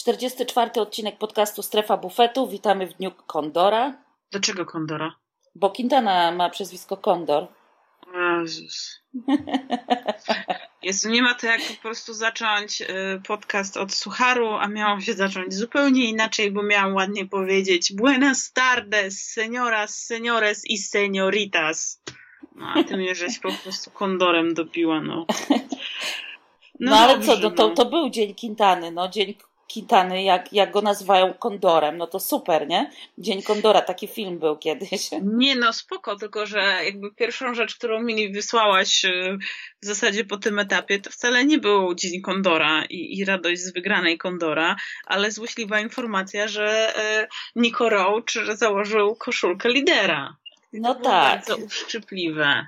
44 odcinek podcastu Strefa Bufetu. Witamy w dniu Kondora. Dlaczego Kondora? Bo Quintana ma przezwisko Kondor. Jezus. Jezu, nie ma to jak po prostu zacząć y, podcast od sucharu, a miałam się zacząć zupełnie inaczej, bo miałam ładnie powiedzieć Buenas tardes, señoras, señores i señoritas. No, a ty mnie żeś po prostu kondorem dobiła, no. No, no ale dobrze, co, no, to, to był dzień Quintany, no dzień Kitany, jak, jak go nazywają kondorem, no to super, nie? Dzień Kondora, taki film był kiedyś. Nie, no spoko, tylko że jakby pierwszą rzecz, którą mi wysłałaś y, w zasadzie po tym etapie, to wcale nie był Dzień Kondora i, i radość z wygranej Kondora, ale złośliwa informacja, że y, Nico Roach założył koszulkę lidera. No tak. Bardzo uszczypliwe.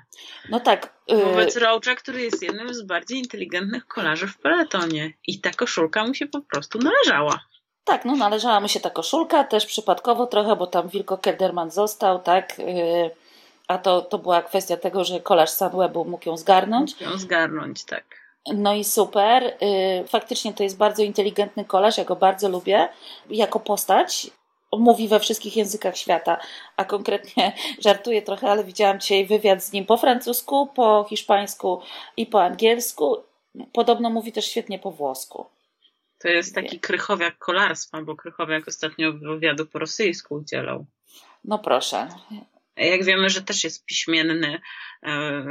No tak. Y, Wobec Roacha, który jest jednym z bardziej inteligentnych kolarzy w peletonie. I ta koszulka mu się po prostu należała. Tak, no należała mu się ta koszulka, też przypadkowo trochę, bo tam Wilko Kelderman został, tak. Y, a to, to była kwestia tego, że kolarz Sunwebu mógł ją zgarnąć. Mógł ją zgarnąć, tak. No i super. Y, faktycznie to jest bardzo inteligentny kolarz, ja go bardzo lubię jako postać mówi we wszystkich językach świata, a konkretnie żartuję trochę, ale widziałam dzisiaj wywiad z nim po francusku, po hiszpańsku i po angielsku. Podobno mówi też świetnie po włosku. To jest taki krychowiak kolarstwa, bo krychowiak ostatnio wywiadu po rosyjsku udzielał. No proszę. Jak wiemy, że też jest piśmienny e,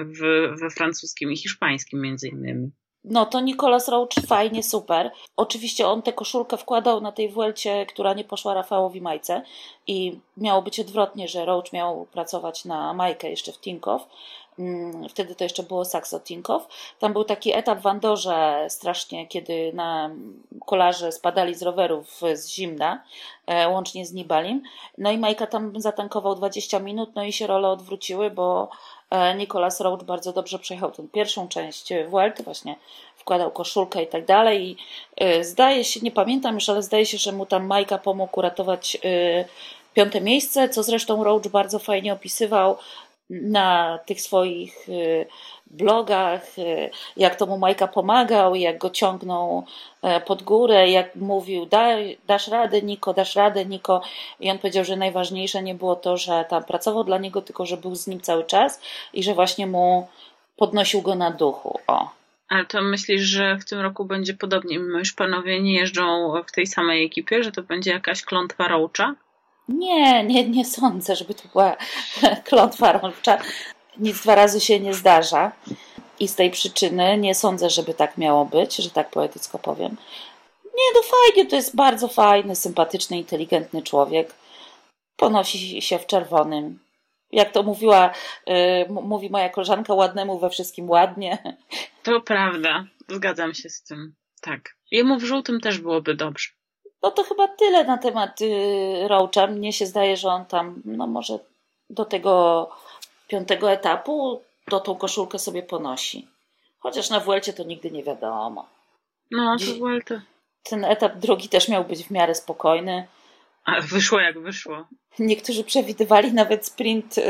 we francuskim i hiszpańskim między innymi. No to Nicolas Roach fajnie, super. Oczywiście on tę koszulkę wkładał na tej Vuelcie, która nie poszła Rafałowi Majce i miało być odwrotnie, że Roach miał pracować na Majkę jeszcze w Tinkoff. Mm, wtedy to jeszcze było Saxo Tinkoff. Tam był taki etap w Andorze strasznie, kiedy na kolarze spadali z rowerów z zimna, e, łącznie z Nibalim. No i Majka tam zatankował 20 minut, no i się role odwróciły, bo Nicolas Roach bardzo dobrze przejechał tę pierwszą część Vuelty, właśnie wkładał koszulkę i tak dalej. I e, zdaje się, nie pamiętam już, ale zdaje się, że mu tam Majka pomógł uratować e, piąte miejsce, co zresztą Roach bardzo fajnie opisywał na tych swoich blogach, y, jak to mu Majka pomagał, jak go ciągnął e, pod górę, jak mówił, dasz radę Niko, dasz radę Niko i on powiedział, że najważniejsze nie było to, że tam pracował dla niego, tylko że był z nim cały czas i że właśnie mu podnosił go na duchu. O. Ale to myślisz, że w tym roku będzie podobnie, mimo iż panowie nie jeżdżą w tej samej ekipie, że to będzie jakaś klątwa Roacha? Nie, nie, nie sądzę, żeby to była klątwa Roacha nic dwa razy się nie zdarza. I z tej przyczyny nie sądzę, żeby tak miało być, że tak poetycko powiem. Nie, no fajnie, to jest bardzo fajny, sympatyczny, inteligentny człowiek. Ponosi się w czerwonym. Jak to mówiła, yy, mówi moja koleżanka, ładnemu we wszystkim ładnie. To prawda, zgadzam się z tym. Tak. Jemu w żółtym też byłoby dobrze. No to chyba tyle na temat yy, Roacha. Mnie się zdaje, że on tam, no może do tego piątego etapu, to tą koszulkę sobie ponosi. Chociaż na Vuelcie to nigdy nie wiadomo. No, to Vuelta. Ten etap drugi też miał być w miarę spokojny. A wyszło jak wyszło. Niektórzy przewidywali nawet sprint y,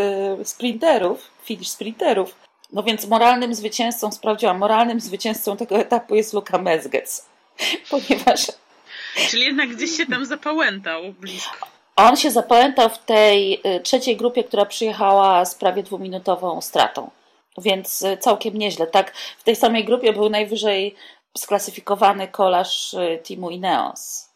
sprinterów, finish sprinterów. No więc moralnym zwycięzcą, sprawdziłam, moralnym zwycięzcą tego etapu jest Luka Mezgec. Ponieważ... Czyli jednak gdzieś się tam zapałętał blisko. On się zapamiętał w tej y, trzeciej grupie, która przyjechała z prawie dwuminutową stratą. Więc y, całkiem nieźle. Tak, w tej samej grupie był najwyżej sklasyfikowany kolarz y, Timu Ineos.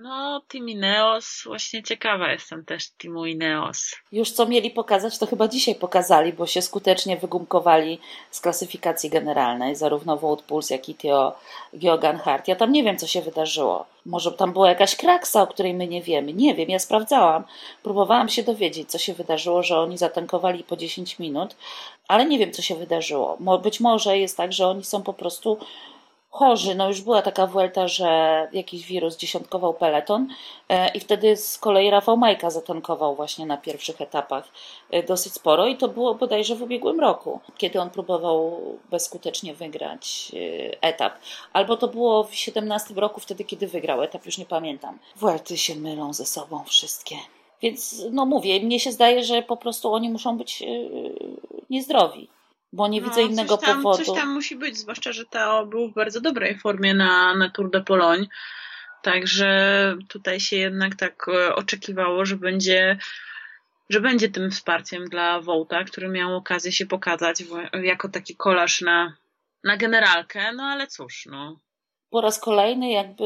No, Team Ineos, właśnie ciekawa jestem też Teamu Ineos. Już co mieli pokazać, to chyba dzisiaj pokazali, bo się skutecznie wygumkowali z klasyfikacji generalnej, zarówno Wout Puls, jak i Theo Geoghan. Ja tam nie wiem, co się wydarzyło. Może tam była jakaś kraksa, o której my nie wiemy. Nie wiem, ja sprawdzałam. Próbowałam się dowiedzieć, co się wydarzyło, że oni zatankowali po 10 minut, ale nie wiem, co się wydarzyło. Być może jest tak, że oni są po prostu chorzy. No już była taka Vuelta, że jakiś wirus dziesiątkował peleton e, i wtedy z kolei Rafał Majka zatankował właśnie na pierwszych etapach e, dosyć sporo i to było bodajże w ubiegłym roku, kiedy on próbował bezskutecznie wygrać e, etap. Albo to było w 17 roku, wtedy kiedy wygrał etap, już nie pamiętam. Vuelty się mylą ze sobą wszystkie. Więc no mówię, mnie się zdaje, że po prostu oni muszą być niezdrowi bo nie no, widzę innego coś tam, powodu. Coś tam musi być, zwłaszcza, że Teo był w bardzo dobrej formie na, na Tour de Pologne. Także tutaj się jednak tak e, oczekiwało, że będzie, że będzie tym wsparciem dla Wołta, który miał okazję się pokazać jako taki kolaż na, na generalkę, no ale cóż, no. Po raz kolejny jakby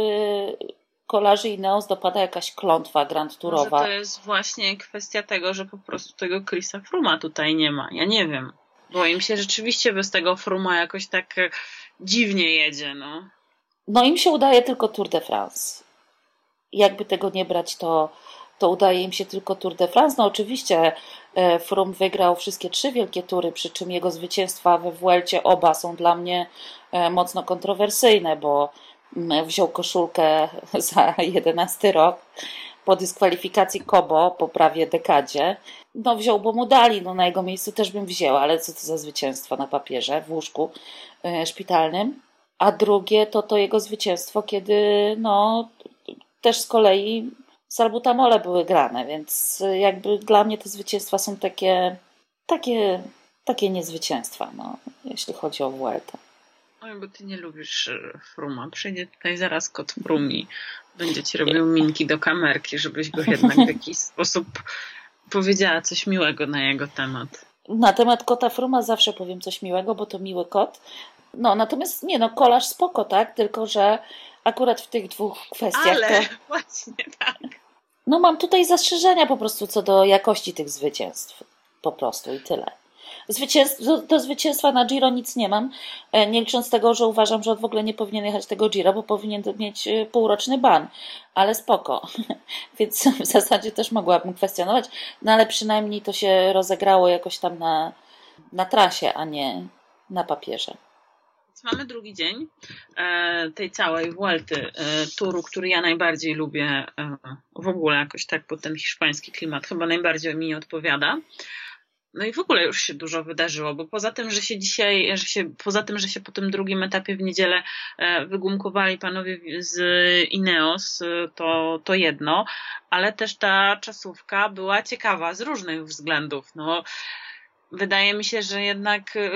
kolarzy i Neos dopada jakaś klątwa Grand Turowa. Może to jest właśnie kwestia tego, że po prostu tego Chrisa Fruma tutaj nie ma. Ja nie wiem. Bo im się rzeczywiście bez tego Fruma jakoś tak e, dziwnie jedzie, no. No im się udaje tylko Tour de France. Jakby tego nie brać, to, to udaje im się tylko Tour de France. No oczywiście e, Frum wygrał wszystkie trzy wielkie tury, przy czym jego zwycięstwa we Vuelcie oba są dla mnie e, mocno kontrowersyjne, bo mm, wziął koszulkę za jedenasty rok po dyskwalifikacji Kobo po prawie dekadzie. No wziął, bo mu dali, no na jego miejscu też bym wzięła, ale co to za zwycięstwo na papierze w łóżku e, szpitalnym a drugie to to jego zwycięstwo, kiedy no, też z kolei salbutamole były grane, więc jakby dla mnie te zwycięstwa są takie, takie, takie niezwycięstwa, no, jeśli chodzi o Vuelta. Oj, bo ty nie lubisz e, Fruma. Przyjdzie tutaj zaraz kot Frumi. Będzie ci robił minki do kamerki, żebyś go jednak w jakiś sposób powiedziała coś miłego na jego temat. Na temat kota Fruma zawsze powiem coś miłego, bo to miły kot, no, natomiast nie, no, kolarz spoko, tak? Tylko, że akurat w tych dwóch kwestiach. Ale, to, właśnie tak. No, mam tutaj zastrzeżenia po prostu co do jakości tych zwycięstw. Po prostu i tyle. Do, zwycięstwa na Giro nic nie mam, e, nie licząc tego, że uważam, że on w ogóle nie powinien jechać tego Giro, bo powinien mieć e, półroczny ban, ale spoko. Więc w zasadzie też mogłabym kwestionować, no ale przynajmniej to się rozegrało jakoś tam na, na trasie, a nie na papierze mamy drugi dzień e, tej całej Vuelty, turu, który ja najbardziej lubię w ogóle jakoś tak, bo ten hiszpański klimat chyba najbardziej mi odpowiada. No i w ogóle już się dużo wydarzyło, bo poza tym, że się dzisiaj, że się, poza tym, że się po tym drugim etapie w niedzielę wygumkowali panowie z Ineos, to, to jedno, ale też ta czasówka była ciekawa z różnych względów. No, wydaje mi się, że jednak y,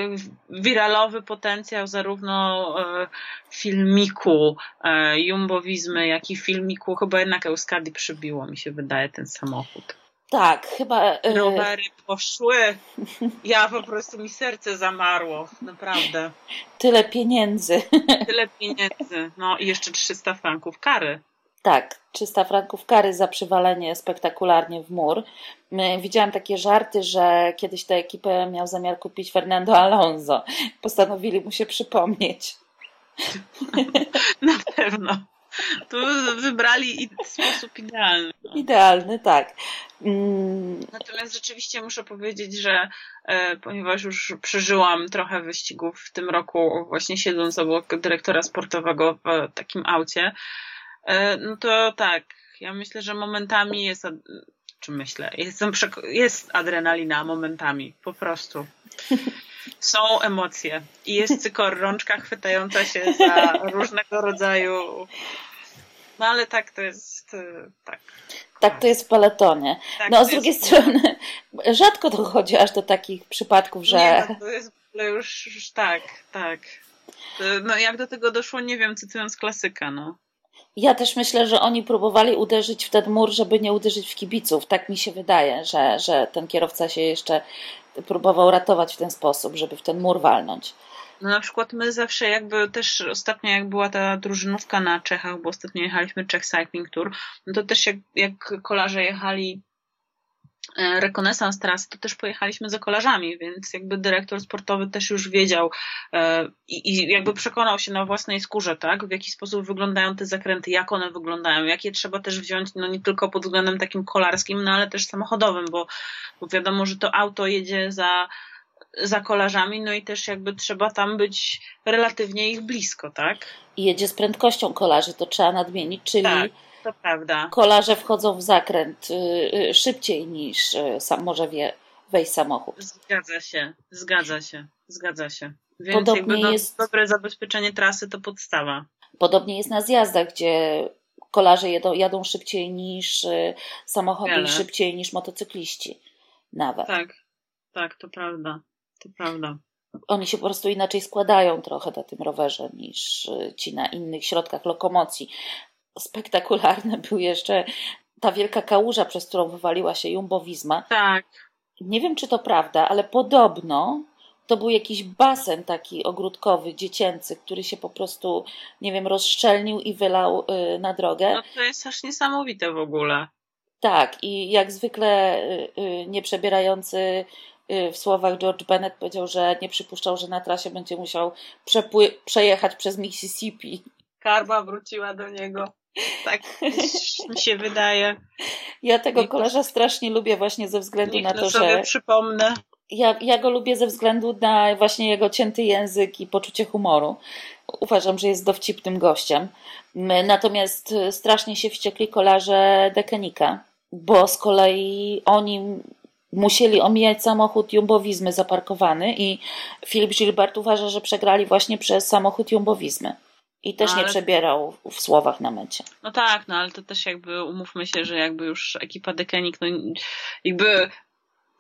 wiralowy potencjał zarówno filmiku jumbowizmy, jak i filmiku chyba jednak Euskadi przybiło, mi się wydaje, ten samochód. Tak, chyba. Rowery poszły. Ja po prostu mi serce zamarło, naprawdę. Tyle pieniędzy. Tyle pieniędzy. No i jeszcze 300 franków kary. Tak, 300 franków kary za przywalenie spektakularnie w mur. Widziałam takie żarty, że kiedyś tę ekipę miał zamiar kupić Fernando Alonso. Postanowili mu się przypomnieć. Na pewno. To wybrali sposób idealny. Idealny, tak. Mm. Natomiast rzeczywiście muszę powiedzieć, że e, ponieważ już przeżyłam trochę wyścigów w tym roku, właśnie siedząc obok dyrektora sportowego w takim aucie, E, no to tak, ja myślę, że momentami jest, czy myślę, jest, jest adrenalina momentami, po prostu. Są emocje i jest cykor rączka chwytająca się za różnego rodzaju no ale tak to jest, e, tak. Tak to jest w peletonie. Tak, no, z drugiej jest... strony rzadko dochodzi aż do takich przypadków, że... Nie, no, to jest w ogóle już, już tak, tak. No jak do tego doszło, nie wiem, cytując klasyka, no. Ja też myślę, że oni próbowali uderzyć w ten mur, żeby nie uderzyć w kibiców. Tak mi się wydaje, że, że ten kierowca się jeszcze próbował ratować w ten sposób, żeby w ten mur walnąć. No na przykład my zawsze jakby też ostatnio jak była ta drużynówka na Czechach, bo ostatnio jechaliśmy Czech Cycling Tour, no to też jak, jak kolarze jechali E, rekonesans trasy, to też pojechaliśmy za kolarzami, więc jakby dyrektor sportowy też już wiedział e, i, jakby przekonał się na własnej skórze, tak, w jaki sposób wyglądają te zakręty, jak one wyglądają, jakie trzeba też wziąć, no nie tylko pod względem takim kolarskim, no ale też samochodowym, bo, bo wiadomo, że to auto jedzie za za kolarzami, no i też jakby trzeba tam być relatywnie ich blisko, tak? I jedzie z prędkością kolarzy, to trzeba nadmienić, czyli tak to prawda. Kolarze wchodzą w zakręt y, y, szybciej niż y, sam może wie, wejść samochód. Zgadza się, zgadza się, zgadza się. Więc Podobnie jakby do, jest... dobre zabezpieczenie trasy to podstawa. Podobnie jest na zjazdach, gdzie kolarze jedą, jadą szybciej niż samochody Wiele. i szybciej niż motocykliści nawet. Tak, tak, to prawda, to prawda. Oni się po prostu inaczej składają trochę na tym rowerze niż ci na innych środkach lokomocji spektakularne był jeszcze ta wielka kałuża, przez którą wywaliła się Jumbo Visma. Tak. Nie wiem, czy to prawda, ale podobno to był jakiś basen taki ogródkowy, dziecięcy, który się po prostu, nie wiem, rozszczelnił i wylał y, na drogę. No to jest aż niesamowite w ogóle. Tak, i jak zwykle y, y, nieprzebierający w słowach George Bennett powiedział, że nie przypuszczał, że na trasie będzie musiał przejechać przez Mississippi. Karma wróciła do niego. Tak mi się wydaje. Ja tego Niech kolarza strasznie lubię właśnie ze względu na to, sobie że... przypomnę. Ja, ja go lubię ze względu na właśnie jego cięty język i poczucie humoru. Uważam, że jest dowcipnym gościem. Natomiast strasznie się wściekli kolarze Dekenika, bo z kolei oni musieli omijać samochód Jumbowizmy zaparkowany i Filip Gilbert uważa, że przegrali właśnie przez samochód Jumbowizmy. I też no, ale... nie przebierał w słowach na mecie. No tak, no ale to też jakby umówmy się, że jakby już ekipa Dekenik, no jakby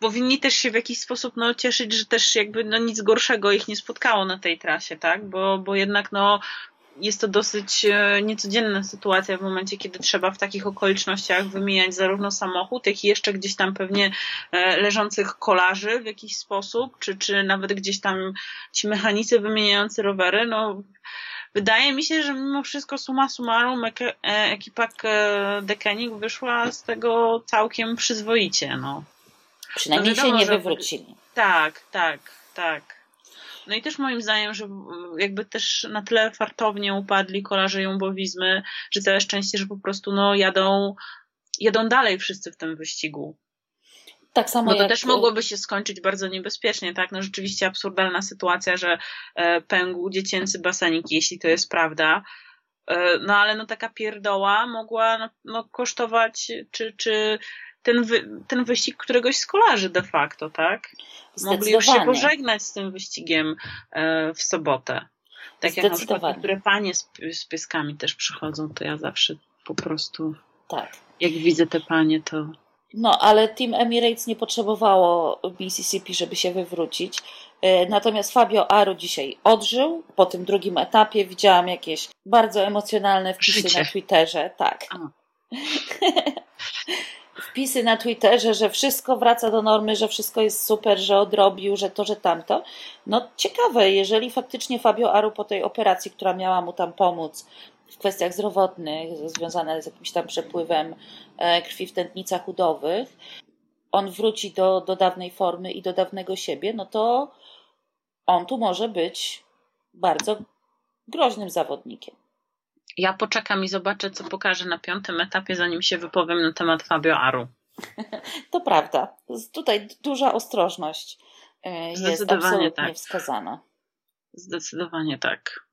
powinni też się w jakiś sposób no, cieszyć, że też jakby no, nic gorszego ich nie spotkało na tej trasie, tak? Bo, bo jednak no, jest to dosyć e, niecodzienna sytuacja w momencie, kiedy trzeba w takich okolicznościach wymieniać zarówno samochód, jak i jeszcze gdzieś tam pewnie e, leżących kolarzy w jakiś sposób, czy, czy nawet gdzieś tam ci mechanicy wymieniający rowery, no wydaje mi się, że mimo wszystko suma summarum e, ekipa Dekenik wyszła z tego całkiem przyzwoicie, no. Przynajmniej no wiadomo, się nie wywrócili. Tak, tak, tak. No i też moim zdaniem, że jakby też na tyle fartownie upadli kolarze jumbowizmy, że całe szczęście, że po prostu no jadą, jadą dalej wszyscy w tym wyścigu. Tak samo. Bo to jak... też mogłoby się skończyć bardzo niebezpiecznie, tak? No rzeczywiście absurdalna sytuacja, że e, pęgł dziecięcy basenik, jeśli to jest prawda. E, no ale no taka pierdoła mogła no, no kosztować, czy, czy ten, wy, ten wyścig któregoś z kolarzy de facto, tak? Mogli już się pożegnać z tym wyścigiem e, w sobotę. Tak jak na przykład niektóre panie z, z pyskami też przychodzą, to ja zawsze po prostu tak. jak widzę te panie, to no, ale Team Emirates nie potrzebowało Mississippi, żeby się wywrócić. E, natomiast Fabio Aru dzisiaj odżył. Po tym drugim etapie widziałam jakieś bardzo emocjonalne wpisy Życie. na Twitterze. Tak. wpisy na Twitterze, że wszystko wraca do normy, że wszystko jest super, że odrobił, że to, że tamto. No ciekawe, jeżeli faktycznie Fabio Aru po tej operacji, która miała mu tam pomóc w kwestiach zdrowotnych, związane z jakimś tam przepływem e, krwi w tętnicach udowych, on wróci do, do dawnej formy i do dawnego siebie, no to on tu może być bardzo groźnym zawodnikiem. Ja poczekam i zobaczę, co pokaże na piątym etapie, zanim się wypowiem na temat Fabio Aru. To prawda. Tutaj duża ostrożność e, jest absolutnie tak. wskazana. Zdecydowanie tak.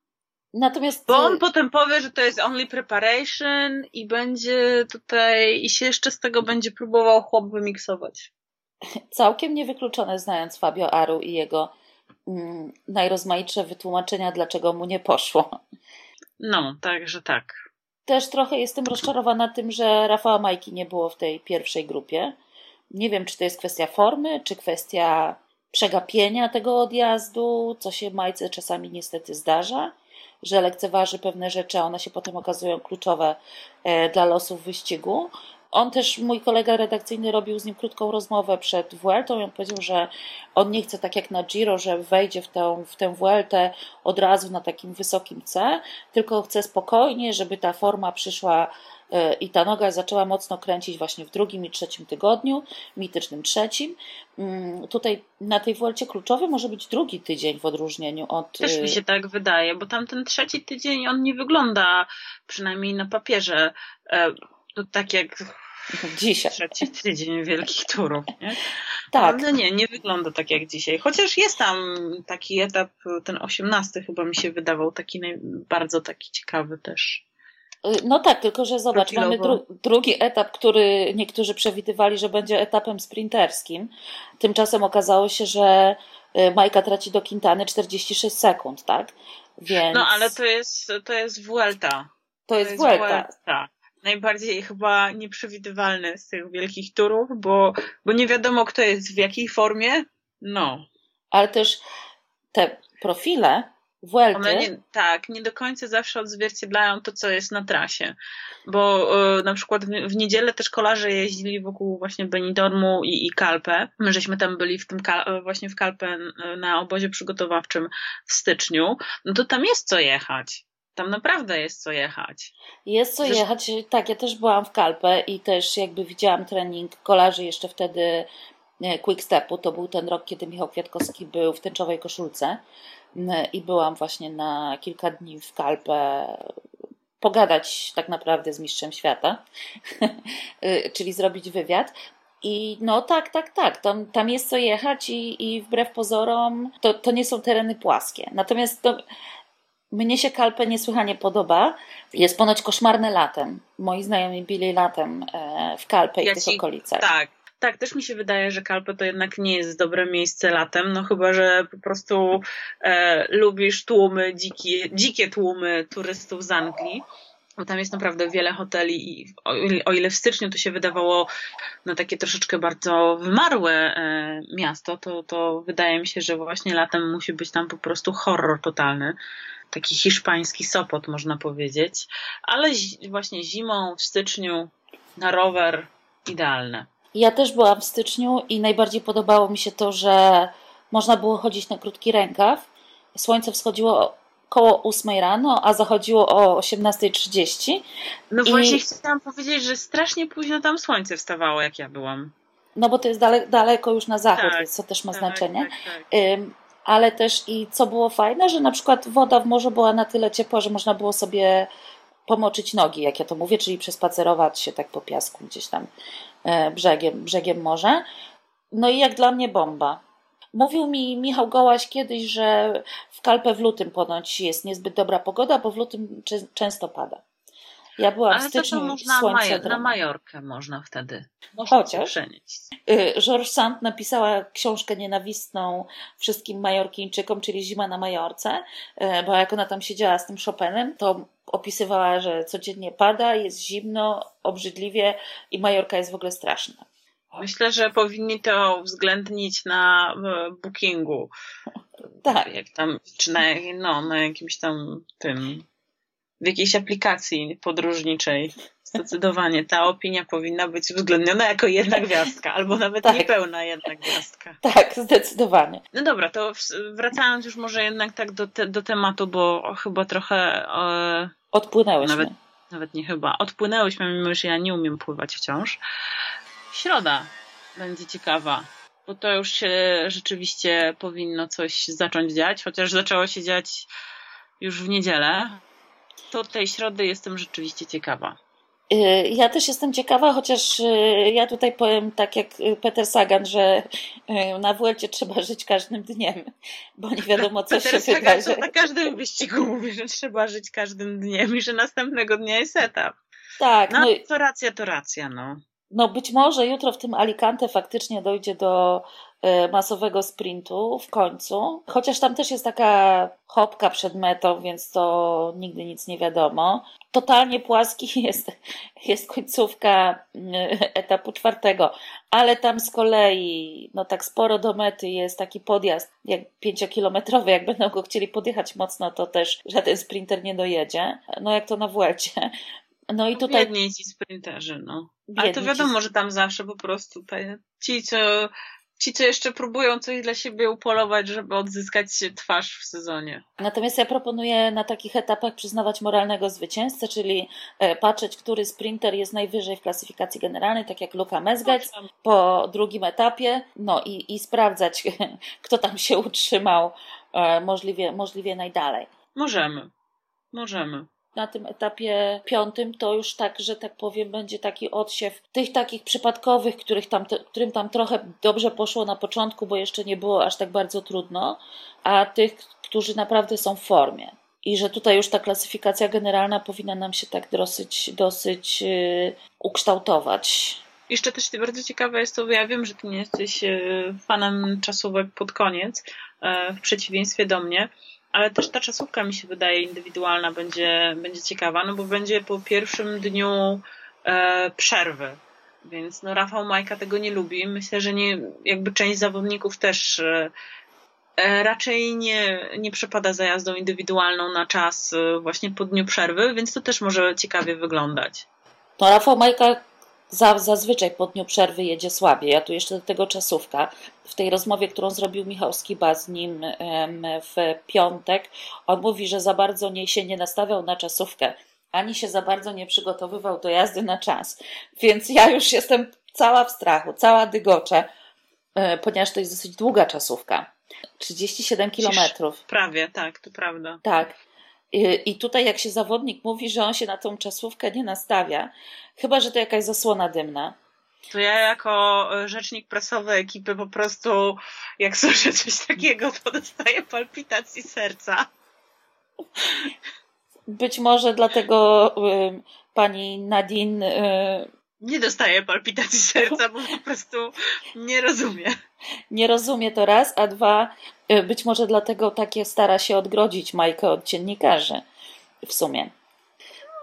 Natomiast. Bo on potem powie, że to jest only preparation i będzie tutaj, i się jeszcze z tego będzie próbował chłop wymiksować. Całkiem niewykluczone, znając Fabio Aru i jego mm, najrozmaitsze wytłumaczenia, dlaczego mu nie poszło. No, także tak. Też trochę jestem rozczarowana tym, że Rafała Majki nie było w tej pierwszej grupie. Nie wiem, czy to jest kwestia formy, czy kwestia przegapienia tego odjazdu, co się Majce czasami niestety zdarza, że lekceważy pewne rzeczy, a one się potem okazują kluczowe e, dla losów wyścigu. On też, mój kolega redakcyjny, robił z nim krótką rozmowę przed Vueltą i on powiedział, że on nie chce tak jak na Giro, że wejdzie w tę, w tę Vueltę od razu na takim wysokim C, tylko chce spokojnie, żeby ta forma przyszła e, i ta noga zaczęła mocno kręcić właśnie w drugim i trzecim tygodniu, mitycznym trzecim. Mm, tutaj na tej Vuelcie kluczowy może być drugi tydzień w odróżnieniu od... Też mi się tak wydaje, bo tam ten trzeci tydzień on nie wygląda, przynajmniej na papierze, e, to tak jak Dzisiaj. Trzeci tydzień wielkich turów, nie? Tak. No nie, nie wygląda tak jak dzisiaj. Chociaż jest tam taki etap, ten osiemnasty chyba mi się wydawał taki bardzo taki ciekawy też. No tak, tylko że zobacz, Profilowo. mamy dru drugi etap, który niektórzy przewidywali, że będzie etapem sprinterskim. Tymczasem okazało się, że y, Majka traci do Quintany 46 sekund, tak? Więc... No ale to jest, to jest Vuelta. To, to jest, jest Vuelta. Vuelta najbardziej chyba nieprzewidywalny z tych wielkich turów, bo, bo nie wiadomo, kto jest w jakiej formie. No. Ale też te profile Vuelty. One nie, tak, nie do końca zawsze odzwierciedlają to, co jest na trasie. Bo y, na przykład w, w, niedzielę też kolarze jeździli wokół właśnie Benidormu i, i Kalpę. My żeśmy tam byli w tym właśnie w Kalpę na obozie przygotowawczym w styczniu. No to tam jest co jechać. Tam naprawdę jest co jechać. Jest co jechać. Tak, ja też byłam w Kalpę i też jakby widziałam trening kolarzy jeszcze wtedy Quickstepu. To był ten rok, kiedy Michał Kwiatkowski był w tęczowej koszulce i byłam właśnie na kilka dni w Kalpę pogadać tak naprawdę z mistrzem świata, y, czyli zrobić wywiad. I no tak, tak, tak, tam, tam jest co jechać i, i wbrew pozorom to, to nie są tereny płaskie. Natomiast to, mnie się Kalpę niesłychanie podoba. Jest ponoć koszmarne latem. Moi znajomi byli latem e, w Kalpę ja i w tych okolicach. Tak, tak, też mi się wydaje, że Kalpe to jednak nie jest dobre miejsce latem, no chyba, że po prostu e, lubisz tłumy, dzikie, dzikie tłumy turystów z Anglii bo tam jest naprawdę wiele hoteli i o ile w styczniu to się wydawało no takie troszeczkę bardzo wymarłe e, miasto, to, to wydaje mi się, że właśnie latem musi być tam po prostu horror totalny. Taki hiszpański Sopot można powiedzieć, ale właśnie zimą w styczniu na rower idealne. Ja też byłam w styczniu i najbardziej podobało mi się to, że można było chodzić na krótki rękaw. Słońce wschodziło około 8 rano, a zachodziło o 18.30. No I... właśnie chciałam powiedzieć, że strasznie późno tam słońce wstawało, jak ja byłam. No bo to jest dale, daleko już na zachód, tak, więc to też ma tak, znaczenie. Tak, tak. Ale też i co było fajne, że na przykład woda w morzu była na tyle ciepła, że można było sobie pomoczyć nogi, jak ja to mówię, czyli przespacerować się tak po piasku gdzieś tam e, brzegiem, brzegiem morza. No i jak dla mnie bomba. Mówił mi Michał Gołaś kiedyś, że w Kalpę w lutym ponoć jest niezbyt dobra pogoda, bo w lutym często pada. Ja byłam Ale w styczniu, to można słońce na Majorkę można wtedy. Można Chociaż przenieść. Y, George Sand napisała książkę nienawistną wszystkim Majorkińczykom, czyli Zima na Majorce, y, bo jak ona tam siedziała z tym Chopinem, to opisywała, że codziennie pada, jest zimno, obrzydliwie i Majorka jest w ogóle straszna. Myślę, że powinni to uwzględnić na bookingu. Tak. Jak tam, czy na, no, na jakimś tam tym, w jakiejś aplikacji podróżniczej. Zdecydowanie ta opinia powinna być uwzględniona jako jedna gwiazdka, albo nawet tak. niepełna jedna gwiazdka. Tak, zdecydowanie. No dobra, to wracając już może jednak tak do, te, do tematu, bo chyba trochę. E, Odpłynęłyśmy. Nawet, nawet nie chyba. Odpłynęłyśmy, mimo że ja nie umiem pływać wciąż. Środa będzie ciekawa, bo to już się rzeczywiście powinno coś zacząć dziać, chociaż zaczęło się dziać już w niedzielę. To tej środy jestem rzeczywiście ciekawa. Y, ja też jestem ciekawa, chociaż y, ja tutaj powiem tak jak Peter Sagan, że y, na Vuelcie trzeba żyć każdym dniem, bo nie wiadomo co Peter się Sagan wydarzy. na każdym wyścigu mówi, że trzeba żyć każdym dniem i że następnego dnia jest etap. Tak. No, no to racja, to racja, no. No być może jutro w tym Alicante faktycznie dojdzie do masowego sprintu w końcu. Chociaż tam też jest taka hopka przed metą, więc to nigdy nic nie wiadomo. Totalnie płaski jest, jest końcówka e, etapu czwartego, ale tam z kolei, no tak sporo do mety jest taki podjazd, jak pięciokilometrowy, jak będą go chcieli podjechać mocno, to też żaden sprinter nie dojedzie. No jak to na Vuelcie. No i tutaj. Biedni ci sprinterzy, no. Biedni Ale to wiadomo, ci... że tam zawsze po prostu te, ci, co, ci, co jeszcze próbują coś dla siebie upolować, żeby odzyskać twarz w sezonie. Natomiast ja proponuję na takich etapach przyznawać moralnego zwycięzcę, czyli e, patrzeć, który sprinter jest najwyżej w klasyfikacji generalnej, tak jak Luka Mezgec po drugim etapie, no i, i sprawdzać, kto tam się utrzymał e, możliwie, możliwie najdalej. Możemy. Możemy na tym etapie piątym to już tak, że tak powiem, będzie taki odsiew tych takich przypadkowych, których tam, którym tam trochę dobrze poszło na początku, bo jeszcze nie było aż tak bardzo trudno, a tych, którzy naprawdę są w formie. I że tutaj już ta klasyfikacja generalna powinna nam się tak dosyć, dosyć yy, ukształtować. Jeszcze też bardzo ciekawe jest to, ja wiem, że ty nie jesteś yy, fanem czasówek pod koniec, yy, w przeciwieństwie do mnie, ale też ta czasówka mi się wydaje indywidualna będzie, będzie ciekawa, no bo będzie po pierwszym dniu e, przerwy. Więc no Rafał Majka tego nie lubi. Myślę, że nie, jakby część zawodników też e, e, raczej nie, nie przepada za jazdą indywidualną na czas e, właśnie po dniu przerwy, więc to też może ciekawie wyglądać. No Rafał Majka za, zazwyczaj po dniu przerwy jedzie słabiej. Ja tu jeszcze do tego czasówka. W tej rozmowie, którą zrobił Michał Skiba z nim w piątek, on mówi, że za bardzo nie się nie nastawiał na czasówkę, ani się za bardzo nie przygotowywał do jazdy na czas. Więc ja już jestem cała w strachu, cała dygocze, e, ponieważ to jest dosyć długa czasówka. 37 kilometrów. Prawie, tak, to prawda. Tak. I tutaj, jak się zawodnik mówi, że on się na tą czasówkę nie nastawia, chyba że to jakaś zasłona dymna. To ja jako e, rzecznik prasowy ekipy po prostu, jak słyszę coś takiego, to dostaję palpitacji serca. Być może dlatego y, pani Nadine y, nie dostaje palpitacji serca, bo po prostu nie rozumie. Nie rozumie to raz, a dwa, y, być może dlatego takie stara się odgrodzić Majkę od dziennikarzy w sumie.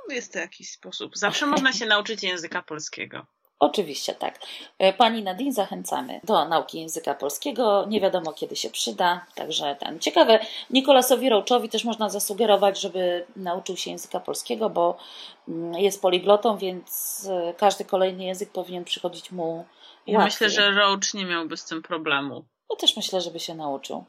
No, jest to jakiś sposób. Zawsze można się nauczyć języka polskiego. Oczywiście tak. E, pani Nadine zachęcamy do nauki języka polskiego. Nie wiadomo kiedy się przyda, także ten. Ciekawe, Nikolasowi Roachowi też można zasugerować, żeby nauczył się języka polskiego, bo mm, jest poliglotą, więc e, każdy kolejny język powinien przychodzić mu ja łatwiej. myślę, że Roach nie miałby z tym problemu. No też myślę, żeby się nauczył.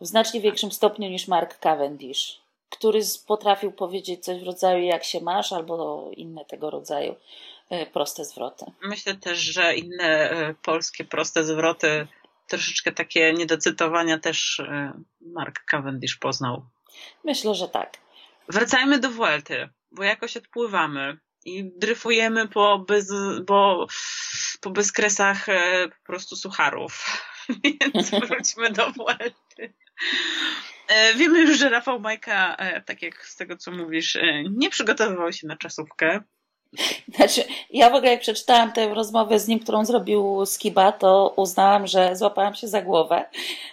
W znacznie większym stopniu niż Mark Cavendish, który potrafił powiedzieć coś w rodzaju jak się masz albo inne tego rodzaju. E, proste zwroty. Myślę też, że inne e, polskie proste zwroty, troszeczkę takie niedocytowania też e, Mark Cavendish poznał. Myślę, że tak. Wracajmy do Vuelty, bo jakoś odpływamy i dryfujemy po, bez, bo, po bezkresach po prostu sucharów. Więc wróćmy do Vuelty. Wiemy już, że Rafał Majka, tak jak z tego co mówisz, nie przygotowywał się na czasówkę. Znaczy, ja w ogóle jak przeczytałam tę rozmowę z nim, którą zrobił Skiba, to uznałam, że złapałam się za głowę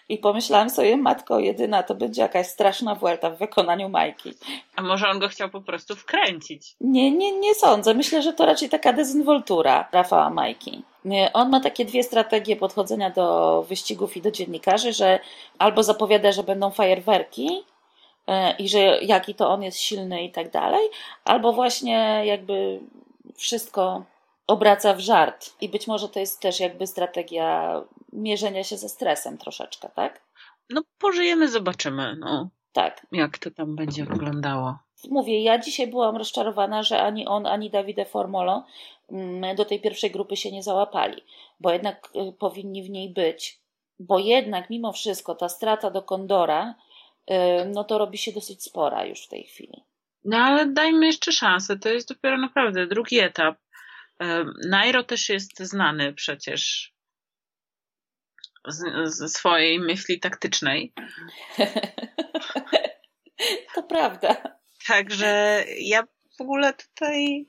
i pomyślałam sobie, matko jedyna, to będzie jakaś straszna Vuelta w wykonaniu Majki. A może on go chciał po prostu wkręcić? Nie, nie, nie sądzę. Myślę, że to raczej taka dezynwoltura Rafała Majki. On ma takie dwie strategie podchodzenia do wyścigów i do dziennikarzy, że albo zapowiada, że będą fajerwerki, i że jaki to on jest silny i tak dalej, albo właśnie jakby wszystko obraca w żart. I być może to jest też jakby strategia mierzenia się ze stresem troszeczkę, tak? No pożyjemy, zobaczymy, no. Tak. Jak to tam będzie wyglądało. Mówię, ja dzisiaj byłam rozczarowana, że ani on, ani Davide Formolo mm, do tej pierwszej grupy się nie załapali, bo jednak y, powinni w niej być. Bo jednak mimo wszystko ta strata do Kondora no to robi się dosyć spora już w tej chwili. No ale dajmy jeszcze szansę, to jest dopiero naprawdę drugi etap. Nairo też jest znany przecież ze swojej myśli taktycznej. to prawda. Także ja w ogóle tutaj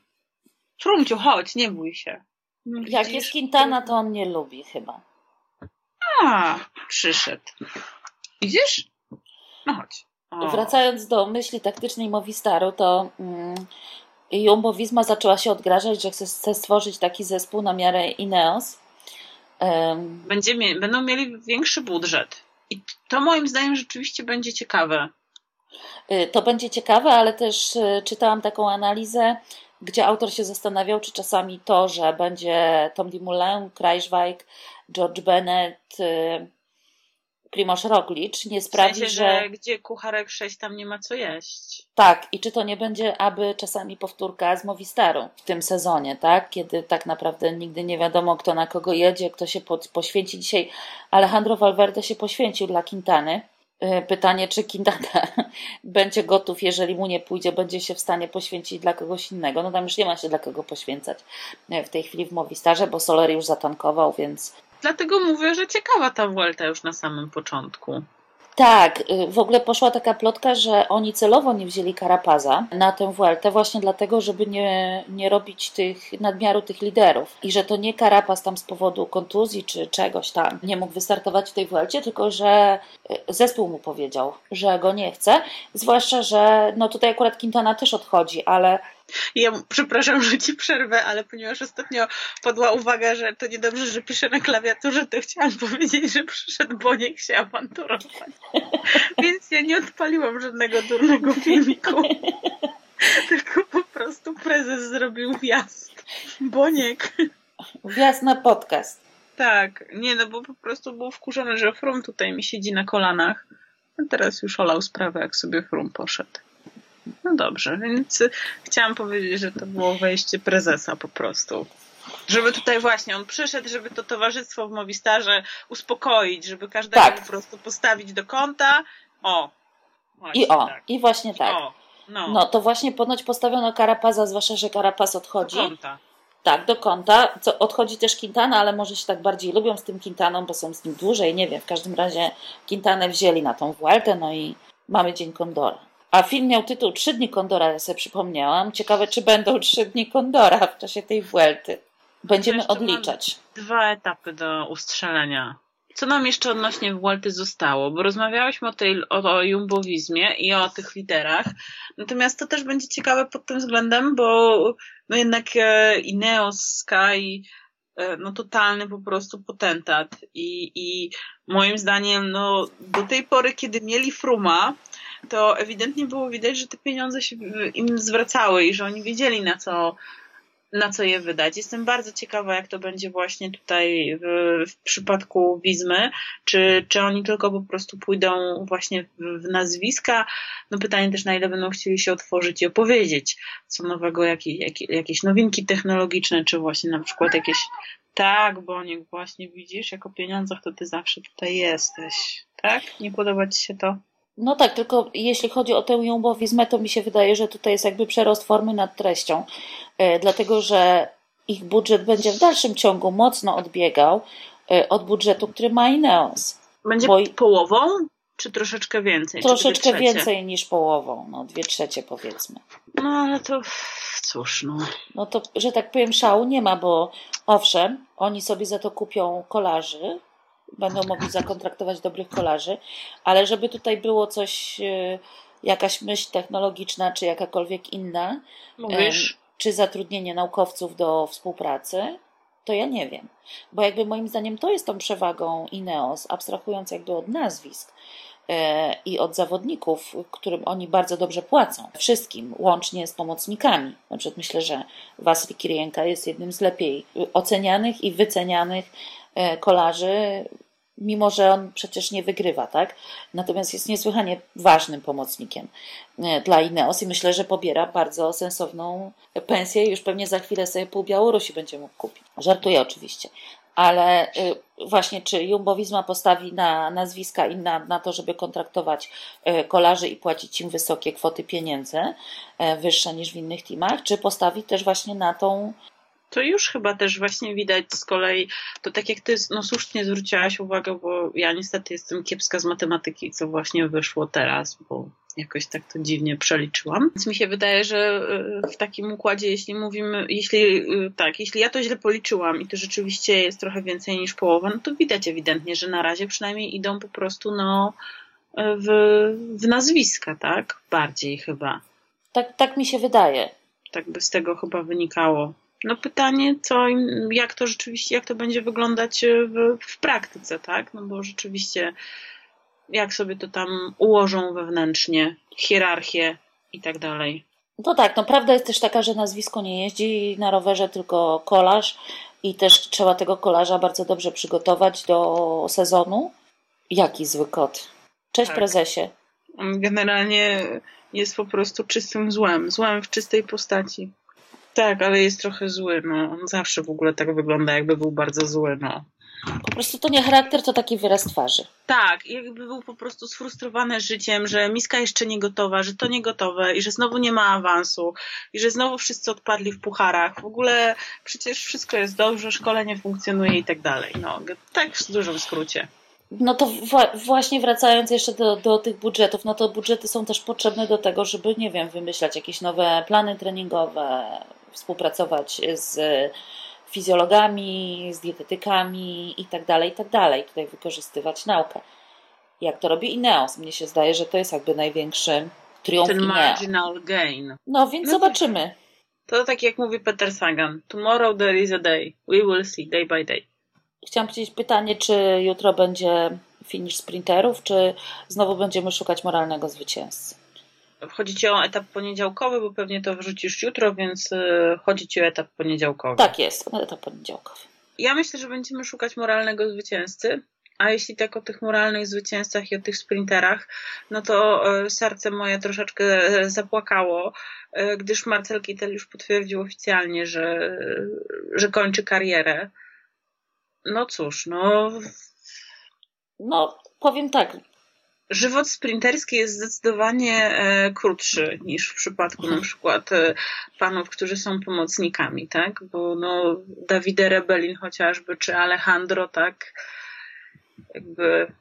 Frumciu, chodź, nie bój się. Widzisz? Jak jest Quintana, to on nie lubi chyba. A, przyszedł. Widzisz? No chodź. O. Wracając do myśli taktycznej Movistaru, to mm, Jumbo Visma zaczęła się odgrażać, że chce, chce stworzyć taki zespół na miarę Ineos. Um, Będzie, będą mieli większy budżet. I to moim zdaniem rzeczywiście będzie ciekawe. Y, to będzie ciekawe, ale też y, czytałam taką analizę, gdzie autor się zastanawiał, czy czasami to, że będzie Tom Dumoulin, Kreiswijk, George Bennett, y, Primoz Roglic nie sprawi, w sensie, że... że... Gdzie kucharek 6 tam nie ma co jeść. Tak, i czy to nie będzie aby czasami powtórka z Movistaru w tym sezonie, tak? Kiedy tak naprawdę nigdy nie wiadomo, kto na kogo jedzie, kto się pod, poświęci. Dzisiaj Alejandro Valverde się poświęcił dla Quintany. Y, pytanie, czy Quintana będzie gotów, jeżeli mu nie pójdzie, będzie się w stanie poświęcić dla kogoś innego. No tam już nie ma się dla kogo poświęcać y, w tej chwili w Movistarze, bo Soler już zatankował, więc Dlatego mówię, że ciekawa ta Vuelta już na samym początku. Tak, y, w ogóle poszła taka plotka, że oni celowo nie wzięli Karapaza na tę Vueltę właśnie dlatego, żeby nie, nie robić tych nadmiaru tych liderów i że to nie Karapaz tam z powodu kontuzji czy czegoś tam nie mógł wystartować w tej Vuelcie, tylko że y, zespół mu powiedział, że go nie chce, zwłaszcza, że no tutaj akurat Quintana też odchodzi, ale Ja przepraszam, że ci przerwę, ale ponieważ ostatnio padła uwaga, że to niedobrze, że piszę na klawiaturze, to chciałam powiedzieć, że przyszedł Boniek się awanturować. Więc ja nie odpaliłam żadnego durnego filmiku. Tylko po prostu prezes zrobił wjazd. Boniek. Wjazd na podcast. Tak, nie no, bo po prostu był wkurzony, że Frum tutaj mi siedzi na kolanach. A teraz już olał sprawę, jak sobie Frum poszedł. No dobrze, więc chciałam powiedzieć, że to było wejście prezesa po prostu. Żeby tutaj właśnie on przyszedł, żeby to towarzystwo w Movistarze uspokoić, żeby każdego tak. po prostu postawić do kąta. O. I o, tak. i właśnie tak. O, no. no to właśnie ponoć postawiono Karapaza, zwłaszcza, że Karapaz odchodzi. Do kąta. Tak, do kąta. Co, odchodzi też Quintana, ale może się tak bardziej lubią z tym Quintaną, bo są z nim dłużej, nie wiem. W każdym razie Quintanę wzięli na tą Vueltę, no i mamy Dzień Kondora. A film miał tytuł Trzy dni Kondora, ja sobie przypomniałam. Ciekawe, czy będą trzy dni Kondora w czasie tej Vuelty. Będziemy odliczać. Dwa etapy do ustrzelenia. Co nam jeszcze odnośnie Vuelty zostało? Bo rozmawiałyśmy o, tej, o, o jumbowizmie i o tych liderach. Natomiast to też będzie ciekawe pod tym względem, bo no jednak e, Ineos, Sky, e, no totalny po prostu potentat. I, I moim zdaniem, no do tej pory, kiedy mieli Fruma, to ewidentnie było widać, że te pieniądze się im zwracały i że oni wiedzieli na co, na co je wydać. Jestem bardzo ciekawa, jak to będzie właśnie tutaj w, w przypadku Wizmy. Czy, czy oni tylko po prostu pójdą właśnie w, w, nazwiska? No pytanie też, na ile będą chcieli się otworzyć i opowiedzieć co nowego, jakie, jakie, jakieś nowinki technologiczne, czy właśnie na przykład jakieś tak, bo nie właśnie widzisz, jako pieniądzach to ty zawsze tutaj jesteś. Tak? Nie podoba ci się to? No tak, tylko jeśli chodzi o tę jumbowizmę, to mi się wydaje, że tutaj jest jakby przerost formy nad treścią, e, dlatego że ich budżet będzie w dalszym ciągu mocno odbiegał e, od budżetu, który ma Ineos. Będzie Bo... połową? Czy troszeczkę więcej? Troszeczkę więcej niż połową, no dwie trzecie powiedzmy. No ale to cóż, no. No to, że tak powiem, szału nie ma, bo owszem, oni sobie za to kupią kolarzy, będą mogli zakontraktować dobrych kolarzy, ale żeby tutaj było coś, e, jakaś myśl technologiczna, czy jakakolwiek inna, Mówisz? czy zatrudnienie naukowców do współpracy, to ja nie wiem. Bo jakby moim zdaniem to jest tą przewagą Ineos, abstrahując jakby od nazwisk e, i od zawodników, którym oni bardzo dobrze płacą. Wszystkim, łącznie z pomocnikami. Na przykład myślę, że Wasili Kirienka jest jednym z lepiej ocenianych i wycenianych kolarzy, mimo że on przecież nie wygrywa, tak? Natomiast jest niesłychanie ważnym pomocnikiem e, dla Ineos i myślę, że pobiera bardzo sensowną pensję i już pewnie za chwilę sobie pół Białorusi będzie mógł kupić. Żartuję oczywiście. Ale e, właśnie czy Jumbo Visma postawi na nazwiska i na, na to, żeby kontraktować kolarzy i płacić im wysokie kwoty pieniędzy, wyższe niż w innych teamach, czy postawi też właśnie na tą to już chyba też właśnie widać z kolei, to tak jak ty no słusznie zwróciłaś uwagę, bo ja niestety jestem kiepska z matematyki, co właśnie wyszło teraz, bo jakoś tak to dziwnie przeliczyłam. Więc mi się wydaje, że y, w takim układzie, jeśli mówimy, jeśli y, tak, jeśli ja to źle policzyłam i to rzeczywiście jest trochę więcej niż połowa, no to widać ewidentnie, że na razie przynajmniej idą po prostu no w, w nazwiska, tak? Bardziej chyba. Tak, tak mi się wydaje. Tak by z tego chyba wynikało. No pytanie, co, jak to rzeczywiście, jak to będzie wyglądać w, w praktyce, tak? No bo rzeczywiście, jak sobie to tam ułożą wewnętrznie, hierarchię i tak dalej. No tak, no prawda jest też taka, że nazwisko nie jeździ na rowerze, tylko kolarz i też trzeba tego kolarza bardzo dobrze przygotować do sezonu. Jaki zły kot. Cześć tak. prezesie. On generalnie jest po prostu czystym złem, złem w czystej postaci. Tak, ale jest trochę zły, no. On zawsze w ogóle tak wygląda, jakby był bardzo zły, no. Po prostu to nie charakter, to taki wyraz twarzy. Tak, jakby był po prostu sfrustrowany życiem, że miska jeszcze nie gotowa, że to nie gotowe i że znowu nie ma awansu i że znowu wszyscy odpadli w pucharach. W ogóle przecież wszystko jest dobrze, szkolenie funkcjonuje i tak dalej. No, tak w dużym skrócie. No to właśnie wracając jeszcze do, do tych budżetów, no to budżety są też potrzebne do tego, żeby, nie wiem, wymyślać jakieś nowe plany treningowe, współpracować z fizjologami, z dietetykami itd., tak itd. Tak Tutaj wykorzystywać naukę. Jak to robi Ineos? Mnie się zdaje, że to jest jakby największy triumf Ten marginal gain. No więc no zobaczymy. To tak jak mówi Peter Sagan. Tomorrow there is a day. We will see day by day. Chciałam powiedzieć pytanie, czy jutro będzie finish sprinterów, czy znowu będziemy szukać moralnego zwycięzcy? Chodzi ci o etap poniedziałkowy, bo pewnie to wrzucisz jutro, więc y, chodzi ci o etap poniedziałkowy. Tak jest, etap poniedziałkowy. Ja myślę, że będziemy szukać moralnego zwycięzcy. A jeśli tak o tych moralnych zwycięzcach i o tych sprinterach, no to y, serce moje troszeczkę zapłakało, y, gdyż Marcel Kittel już potwierdził oficjalnie, że, że kończy karierę. No cóż, no. No, powiem tak, żywot sprinterski jest zdecydowanie e, krótszy niż w przypadku na mhm. przykład e, panów, którzy są pomocnikami, tak? Bo no, Davide Rebelin chociażby, czy Alejandro, tak? Jakby...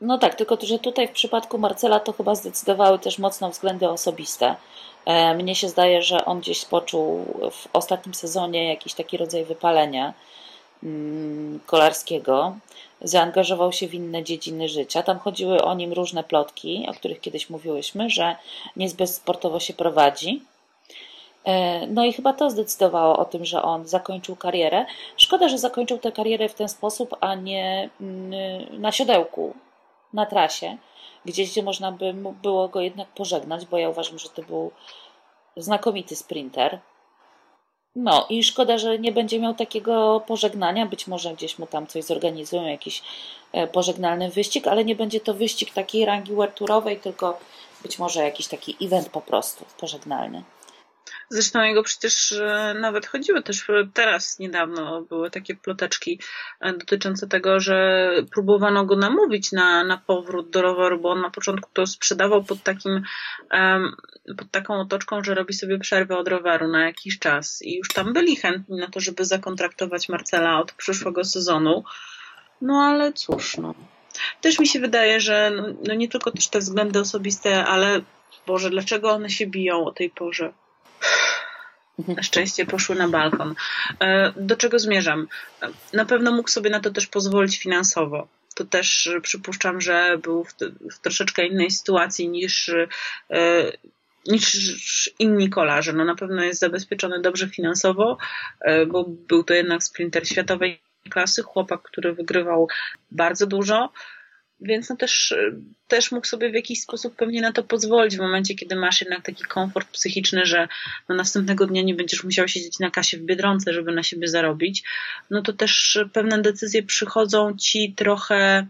No tak, tylko że tutaj w przypadku Marcela to chyba zdecydowały też mocno względy osobiste. E, mnie się zdaje, że on gdzieś poczuł w ostatnim sezonie jakiś taki rodzaj wypalenia kolarskiego zaangażował się w inne dziedziny życia. Tam chodziły o nim różne plotki, o których kiedyś mówiłyśmy, że niezbyt sportowo się prowadzi. E, no i chyba to zdecydowało o tym, że on zakończył karierę. Szkoda, że zakończył tę karierę w ten sposób, a nie mm, na siodełku, na trasie, gdzieś, gdzie można by było go jednak pożegnać, bo ja uważam, że to był znakomity sprinter. No i szkoda, że nie będzie miał takiego pożegnania. Być może gdzieś mu tam coś zorganizują, jakiś e, pożegnalny wyścig, ale nie będzie to wyścig takiej rangi werturowej, tylko być może jakiś taki event po prostu pożegnalny. Zresztą jego przecież e, nawet chodziły też teraz niedawno były takie ploteczki e, dotyczące tego, że próbowano go namówić na, na powrót do roweru, bo on na początku to sprzedawał pod takim pod taką otoczką, że robi sobie przerwę od roweru na jakiś czas i już tam byli chętni na to, żeby zakontraktować Marcela od przyszłego sezonu. No ale cóż, no. Też mi się wydaje, że no, no nie tylko też te względy osobiste, ale Boże, dlaczego one się biją o tej porze? Na szczęście poszły na balkon. E, do czego zmierzam? Na pewno mógł sobie na to też pozwolić finansowo. To też przypuszczam, że był w, w troszeczkę innej sytuacji niż, e, niż inni kolarze. No na pewno jest zabezpieczony dobrze finansowo, e, bo był to jednak sprinter światowej klasy, chłopak, który wygrywał bardzo dużo więc no też, też mógł sobie w jakiś sposób pewnie na to pozwolić w momencie, kiedy masz jednak taki komfort psychiczny, że no następnego dnia nie będziesz musiał siedzieć na kasie w Biedronce, żeby na siebie zarobić, no to też pewne decyzje przychodzą ci trochę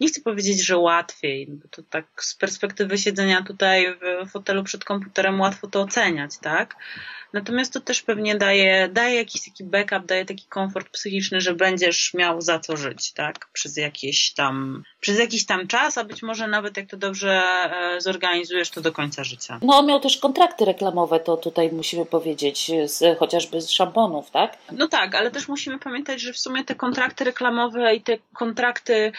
nie chcę powiedzieć, że łatwiej, bo to tak z perspektywy siedzenia tutaj w fotelu przed komputerem łatwo to oceniać, tak? Natomiast to też pewnie daje, daje jakiś taki backup, daje taki komfort psychiczny, że będziesz miał za co żyć, tak? Przez jakieś tam, przez jakiś tam czas, a być może nawet jak to dobrze e, zorganizujesz, to do końca życia. No miał też kontrakty reklamowe, to tutaj musimy powiedzieć, z, chociażby z szamponów, tak? No tak, ale też musimy pamiętać, że w sumie te kontrakty reklamowe i te kontrakty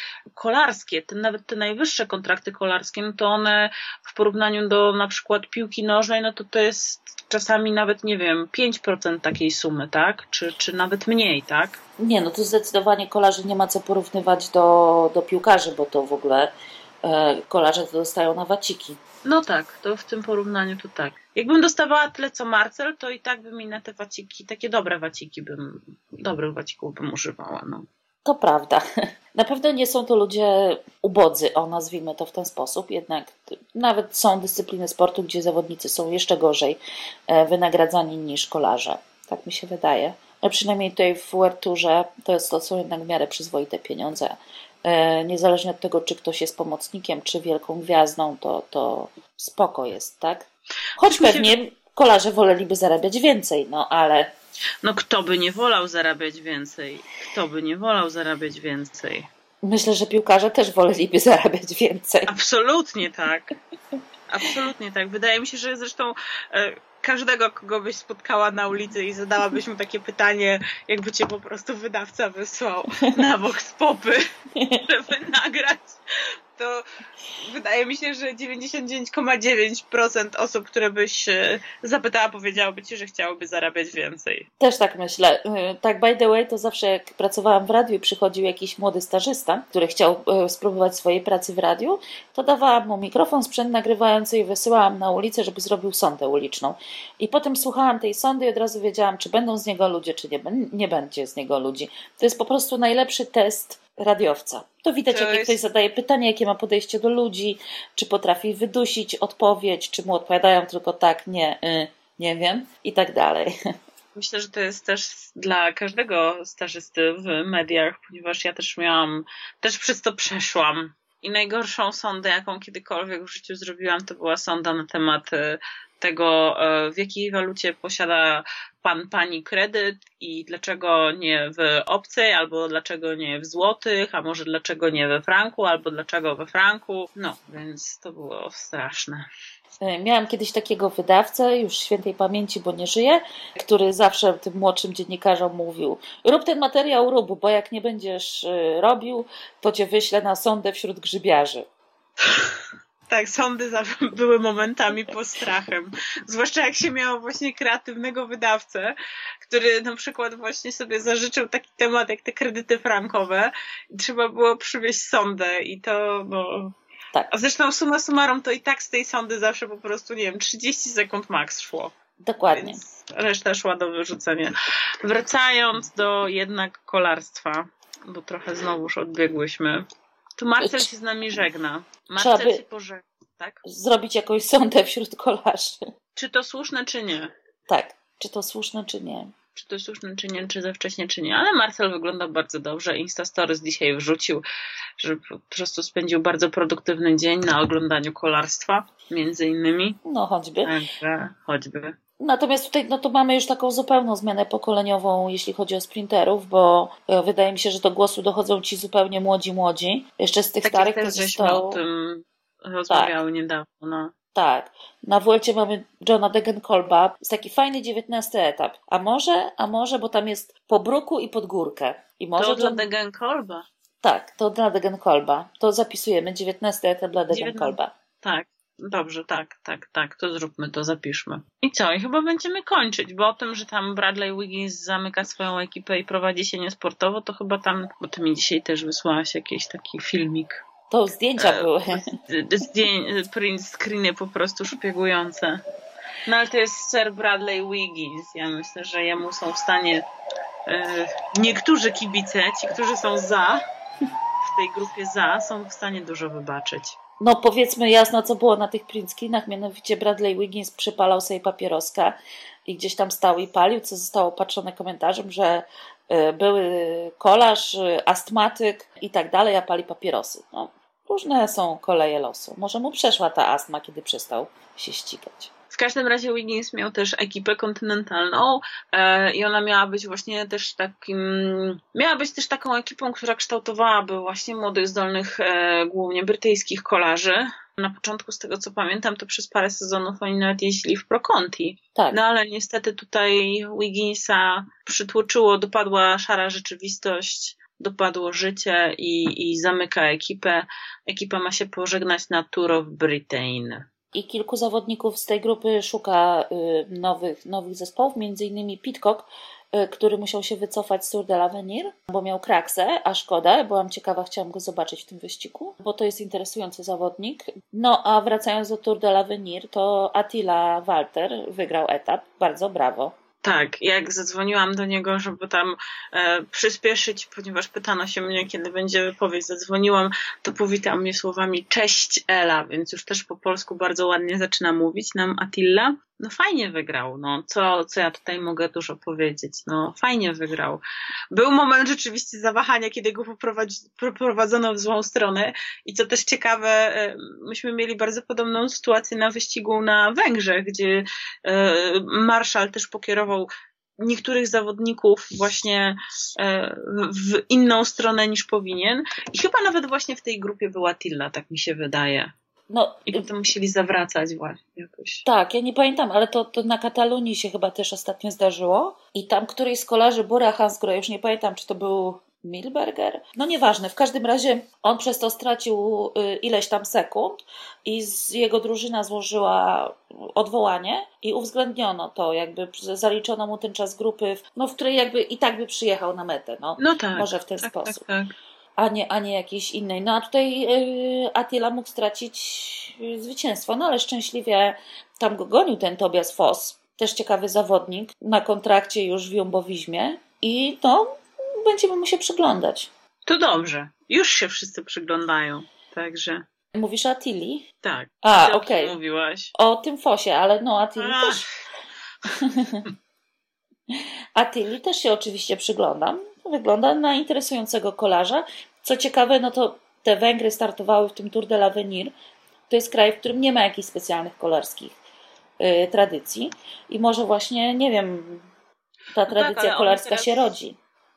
kolarskie, te, nawet te najwyższe kontrakty kolarskie, no to one w porównaniu do na przykład piłki nożnej, no to to jest czasami nawet, nie wiem, 5% takiej sumy, tak? Czy, czy nawet mniej, tak? Nie, no to zdecydowanie kolarzy nie ma co porównywać do, do piłkarzy, bo to w ogóle e, kolarze to dostają na waciki. No tak, to w tym porównaniu to tak. Jakbym dostawała tyle co Marcel, to i tak bym mi na te waciki, takie dobre waciki bym, dobrych wacików bym używała, no. To prawda. Na pewno nie są to ludzie ubodzy, o nazwijmy to w ten sposób, jednak nawet są dyscypliny sportu, gdzie zawodnicy są jeszcze gorzej e, wynagradzani niż kolarze. Tak mi się wydaje. A przynajmniej tutaj w Werturze to, jest, to są jednak w miarę przyzwoite pieniądze. E, niezależnie od tego, czy ktoś jest pomocnikiem, czy wielką gwiazdą, to, to spoko jest, tak? Choć pewnie kolarze woleliby zarabiać więcej, no ale no kto by nie wolał zarabiać więcej? Kto by nie wolał zarabiać więcej? Myślę, że piłkarze też woleliby zarabiać więcej. Absolutnie tak. Absolutnie tak. Wydaje mi się, że zresztą e, każdego, kogo byś spotkała na ulicy i zadałabyś mu takie pytanie, jakby cię po prostu wydawca wysłał na box popy, żeby nagrać to wydaje mi się, że 99,9% osób, które byś e, zapytała, powiedziałoby ci, że chciałoby zarabiać więcej. Też tak myślę. E, tak, by the way, to zawsze jak pracowałam w radiu i przychodził jakiś młody stażysta, który chciał e, spróbować swojej pracy w radiu, to dawałam mu mikrofon, sprzęt nagrywający i wysyłałam na ulicę, żeby zrobił sondę uliczną. I potem słuchałam tej sondy i od razu wiedziałam, czy będą z niego ludzie, czy nie, nie będzie z niego ludzi. To jest po prostu najlepszy test radiowca. To widać, jak jest... ktoś zadaje pytanie, jakie ma podejście do ludzi, czy potrafi wydusić odpowiedź, czy mu odpowiadają tylko tak, nie, y, nie wiem i tak dalej. Myślę, że to jest też dla każdego stażysty w mediach, ponieważ ja też miałam, też przez to przeszłam. I najgorszą sondę, jaką kiedykolwiek w życiu zrobiłam, to była sonda na temat y, tego, e, w jakiej walucie posiada pan, pani kredyt i dlaczego nie w obcej, albo dlaczego nie w złotych, a może dlaczego nie we franku, albo dlaczego we franku. No, więc to było straszne. E, miałam kiedyś takiego wydawcę, już świętej pamięci, bo nie żyje, który zawsze tym młodszym dziennikarzom mówił: Rób ten materiał, rób, bo jak nie będziesz e, robił, to cię wyślę na sądę wśród grzybiarzy. Tak, sądy były momentami postrachem. Zwłaszcza jak się miało właśnie kreatywnego wydawcę, który na przykład właśnie sobie zażyczył taki temat jak te kredyty frankowe i trzeba było przywieźć sądę i to, no... Tak. A zresztą suma summarum to i tak z tej sądy zawsze po prostu, nie wiem, 30 sekund max szło. Dokładnie. Więc reszta szła do wyrzucenia. Wracając do jednak kolarstwa, bo trochę znowuż odbiegłyśmy. Tu Marcel się z nami żegna. Marcel Trzeba by się pożegna, tak? Zrobić jakąś sądę wśród kolarzy. Czy to słuszne, czy nie? Tak. Czy to słuszne, czy nie? Czy to słuszne, czy nie, czy za wcześnie, czy nie. Ale Marcel wygląda bardzo dobrze. Insta Stories dzisiaj wrzucił, że po prostu spędził bardzo produktywny dzień na oglądaniu kolarstwa, między innymi. No, choćby. Także, choćby. Natomiast tutaj no to mamy już taką zupełną zmianę pokoleniową, jeśli chodzi o sprinterów, bo e, wydaje mi się, że do głosu dochodzą ci zupełnie młodzi, młodzi. Jeszcze z tych tak starych to zostało... o tym rozmawiały tak. niedawno. No. Tak. Na Vuelcie mamy Johna Degenkolba. Jest taki fajny dziewiętnasty etap. A może, a może, bo tam jest po bruku i pod górkę. I może to dla Degenkolba? Tak, to dla Degenkolba. To zapisujemy. dziewiętnasty etap dla Degenkolba. Tak. Dobrze, tak, tak, tak, to zróbmy to, zapiszmy. I co? I chyba będziemy kończyć, bo o tym, że tam Bradley Wiggins zamyka swoją ekipę i prowadzi się niesportowo, to chyba tam, bo ty mi dzisiaj też wysłałaś jakiś taki filmik. To zdjęcia e, były. Zdję, print screeny po prostu szpiegujące. No ale to jest Sir Bradley Wiggins. Ja myślę, że jemu są w stanie e, niektórzy kibice, ci, którzy są za, w tej grupie za, są w stanie dużo wybaczyć no powiedzmy jasno, co było na tych print screenach, mianowicie Bradley Wiggins przypalał sobie papieroska i gdzieś tam stał i palił, co zostało patrzone komentarzem, że y, były kolarz, y, astmatyk i tak dalej, a pali papierosy. No, różne są koleje losu. Może mu przeszła ta astma, kiedy przestał się ścigać. W każdym razie Wiggins miał też ekipę kontynentalną e, i ona miała być właśnie też takim, miała być też taką ekipą, która kształtowałaby właśnie młodych, zdolnych, e, głównie brytyjskich kolarzy. Na początku, z tego co pamiętam, to przez parę sezonów oni nawet jeździli w Pro Conti. Tak. No ale niestety tutaj Wigginsa przytłoczyło, dopadła szara rzeczywistość dopadło życie i, i zamyka ekipę. Ekipa ma się pożegnać na Tour of Britain i kilku zawodników z tej grupy szuka y, nowych, nowych zespołów, między innymi Pitcock, y, który musiał się wycofać z Tour de l'Avenir, bo miał kraksę, a szkoda, byłam ciekawa, chciałam go zobaczyć w tym wyścigu, bo to jest interesujący zawodnik. No a wracając do Tour de l'Avenir, to Attila Walter wygrał etap, bardzo brawo. Tak, jak zadzwoniłam do niego, żeby tam e, przyspieszyć, ponieważ pytano się mnie, kiedy będzie wypowiedź, zadzwoniłam, to powitał mnie słowami cześć Ela, więc już też po polsku bardzo ładnie zaczyna mówić nam Attila no fajnie wygrał, no co, co ja tutaj mogę dużo powiedzieć, no fajnie wygrał. Był moment rzeczywiście zawahania, kiedy go poprowadzono w złą stronę i co też ciekawe, e, myśmy mieli bardzo podobną sytuację na wyścigu na Węgrzech, gdzie e, Marszal też pokierował niektórych zawodników właśnie e, w inną stronę niż powinien i chyba nawet właśnie w tej grupie była Tilla, tak mi się wydaje. No, I potem musieli zawracać właśnie jakoś. Tak, ja nie pamiętam, ale to, to na Katalonii się chyba też ostatnio zdarzyło. I tam któryś z kolarzy, Bora Hansgrohe, już nie pamiętam, czy to był Milberger? No nieważne, w każdym razie on przez to stracił y, ileś tam sekund i z jego drużyna złożyła odwołanie i uwzględniono to, jakby zaliczono mu ten czas grupy, no, w której jakby i tak by przyjechał na metę. No, no tak. Może w ten tak, sposób. Tak, tak. A nie, a nie jakiejś innej. No a tutaj yy, Attila mógł stracić yy, zwycięstwo, no ale szczęśliwie tam go gonił ten Tobias Foss, też ciekawy zawodnik, na kontrakcie już w Jumbowizmie i no, będziemy mu się przyglądać. To dobrze. Już się wszyscy przyglądają, także... Mówisz o Attili? Tak. A, okej. Okay. mówiłaś. O tym Fosie, ale no Attili Ach. też... Attili też się oczywiście przyglądam. Wygląda na interesującego kolarza. Co ciekawe, no to te Węgry startowały w tym Tour de l'Avenir. To jest kraj, w którym nie ma jakichś specjalnych kolarskich y, tradycji. I może właśnie, nie wiem, ta tradycja no tak, kolarska teraz... się rodzi.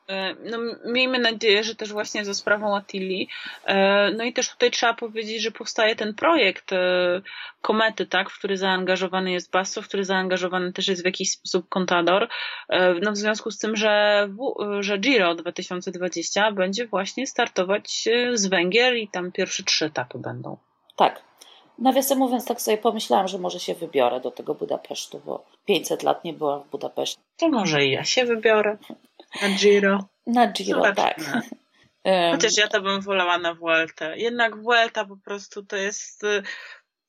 E, no, miejmy nadzieję, że też właśnie za sprawą Attili. E, no i też tutaj trzeba powiedzieć, że powstaje ten projekt e, Komety, tak, w który zaangażowany jest Basso, w który zaangażowany też jest w jakiś sposób Contador. No w związku z tym, że, że Giro 2020 będzie właśnie startować z Węgier i tam pierwsze trzy etapy będą. Tak. Nawiasem mówiąc, tak sobie pomyślałam, że może się wybiorę do tego Budapesztu, bo 500 lat nie byłam w Budapeszcie. To może i ja się wybiorę. Na Giro. Na Giro, Zobaczmy. tak. Chociaż ja to bym wolała na Vuelta. Jednak Vuelta po prostu to jest... Y,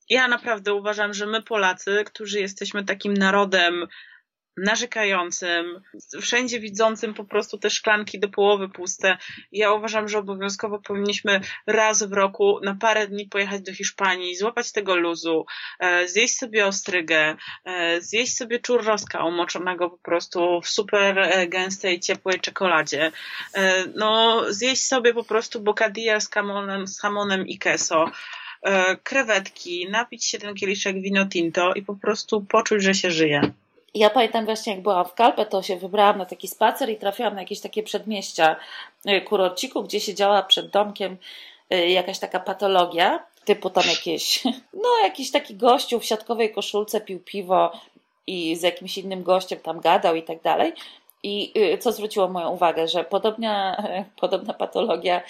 ja naprawdę uważam, że my Polacy, którzy jesteśmy takim narodem narzekającym, wszędzie widzącym po prostu te szklanki do połowy puste. Ja uważam, że obowiązkowo powinniśmy raz w roku na parę dni pojechać do Hiszpanii, złapać tego luzu, e, zjeść sobie ostrygę, e, zjeść sobie churroska umoczonego po prostu w super e, gęstej, ciepłej czekoladzie. No, zjeść sobie po prostu bocadilla z hamonem, z hamonem i queso krewetki, napić się ten kieliszek wino tinto i po prostu poczuć, że się żyje ja pamiętam właśnie, jak byłam w Kalpę, to się wybrałam na taki spacer i trafiłam na jakieś takie przedmieścia y, kurorciku, gdzie siedziała przed domkiem y, jakaś taka patologia, typu tam jakieś, no jakiś taki gościu w siatkowej koszulce pił piwo i z jakimś innym gościem tam gadał i tak dalej. I y, co zwróciło moją uwagę, że podobna, podobna patologia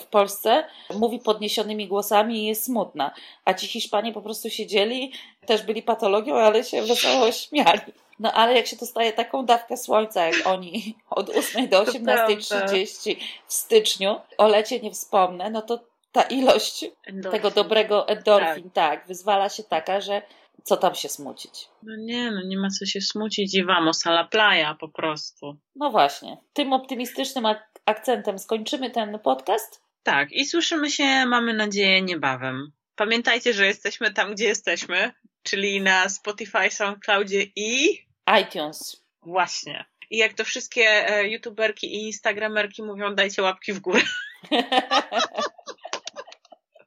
w Polsce mówi podniesionymi głosami i jest smutna, a ci Hiszpanie po prostu siedzieli, też byli patologią, ale się wesoło śmiali. No ale jak się dostaje taką dawkę słońca, jak oni od 8 do 18.30 w styczniu, o lecie nie wspomnę, no to ta ilość endorfin. tego dobrego endorfin, tak. tak, wyzwala się taka, że co tam się smucić? No nie, no nie ma co się smucić i vamos a la playa po prostu. No właśnie. Tym optymistycznym akcentem skończymy ten podcast. Tak, i słyszymy się, mamy nadzieję, niebawem. Pamiętajcie, że jesteśmy tam, gdzie jesteśmy, czyli na Spotify, SoundCloudzie i iTunes. Właśnie. I jak to wszystkie e, youtuberki i instagramerki mówią, dajcie łapki w górę.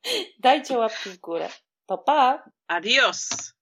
dajcie łapki w górę. To pa! Adios!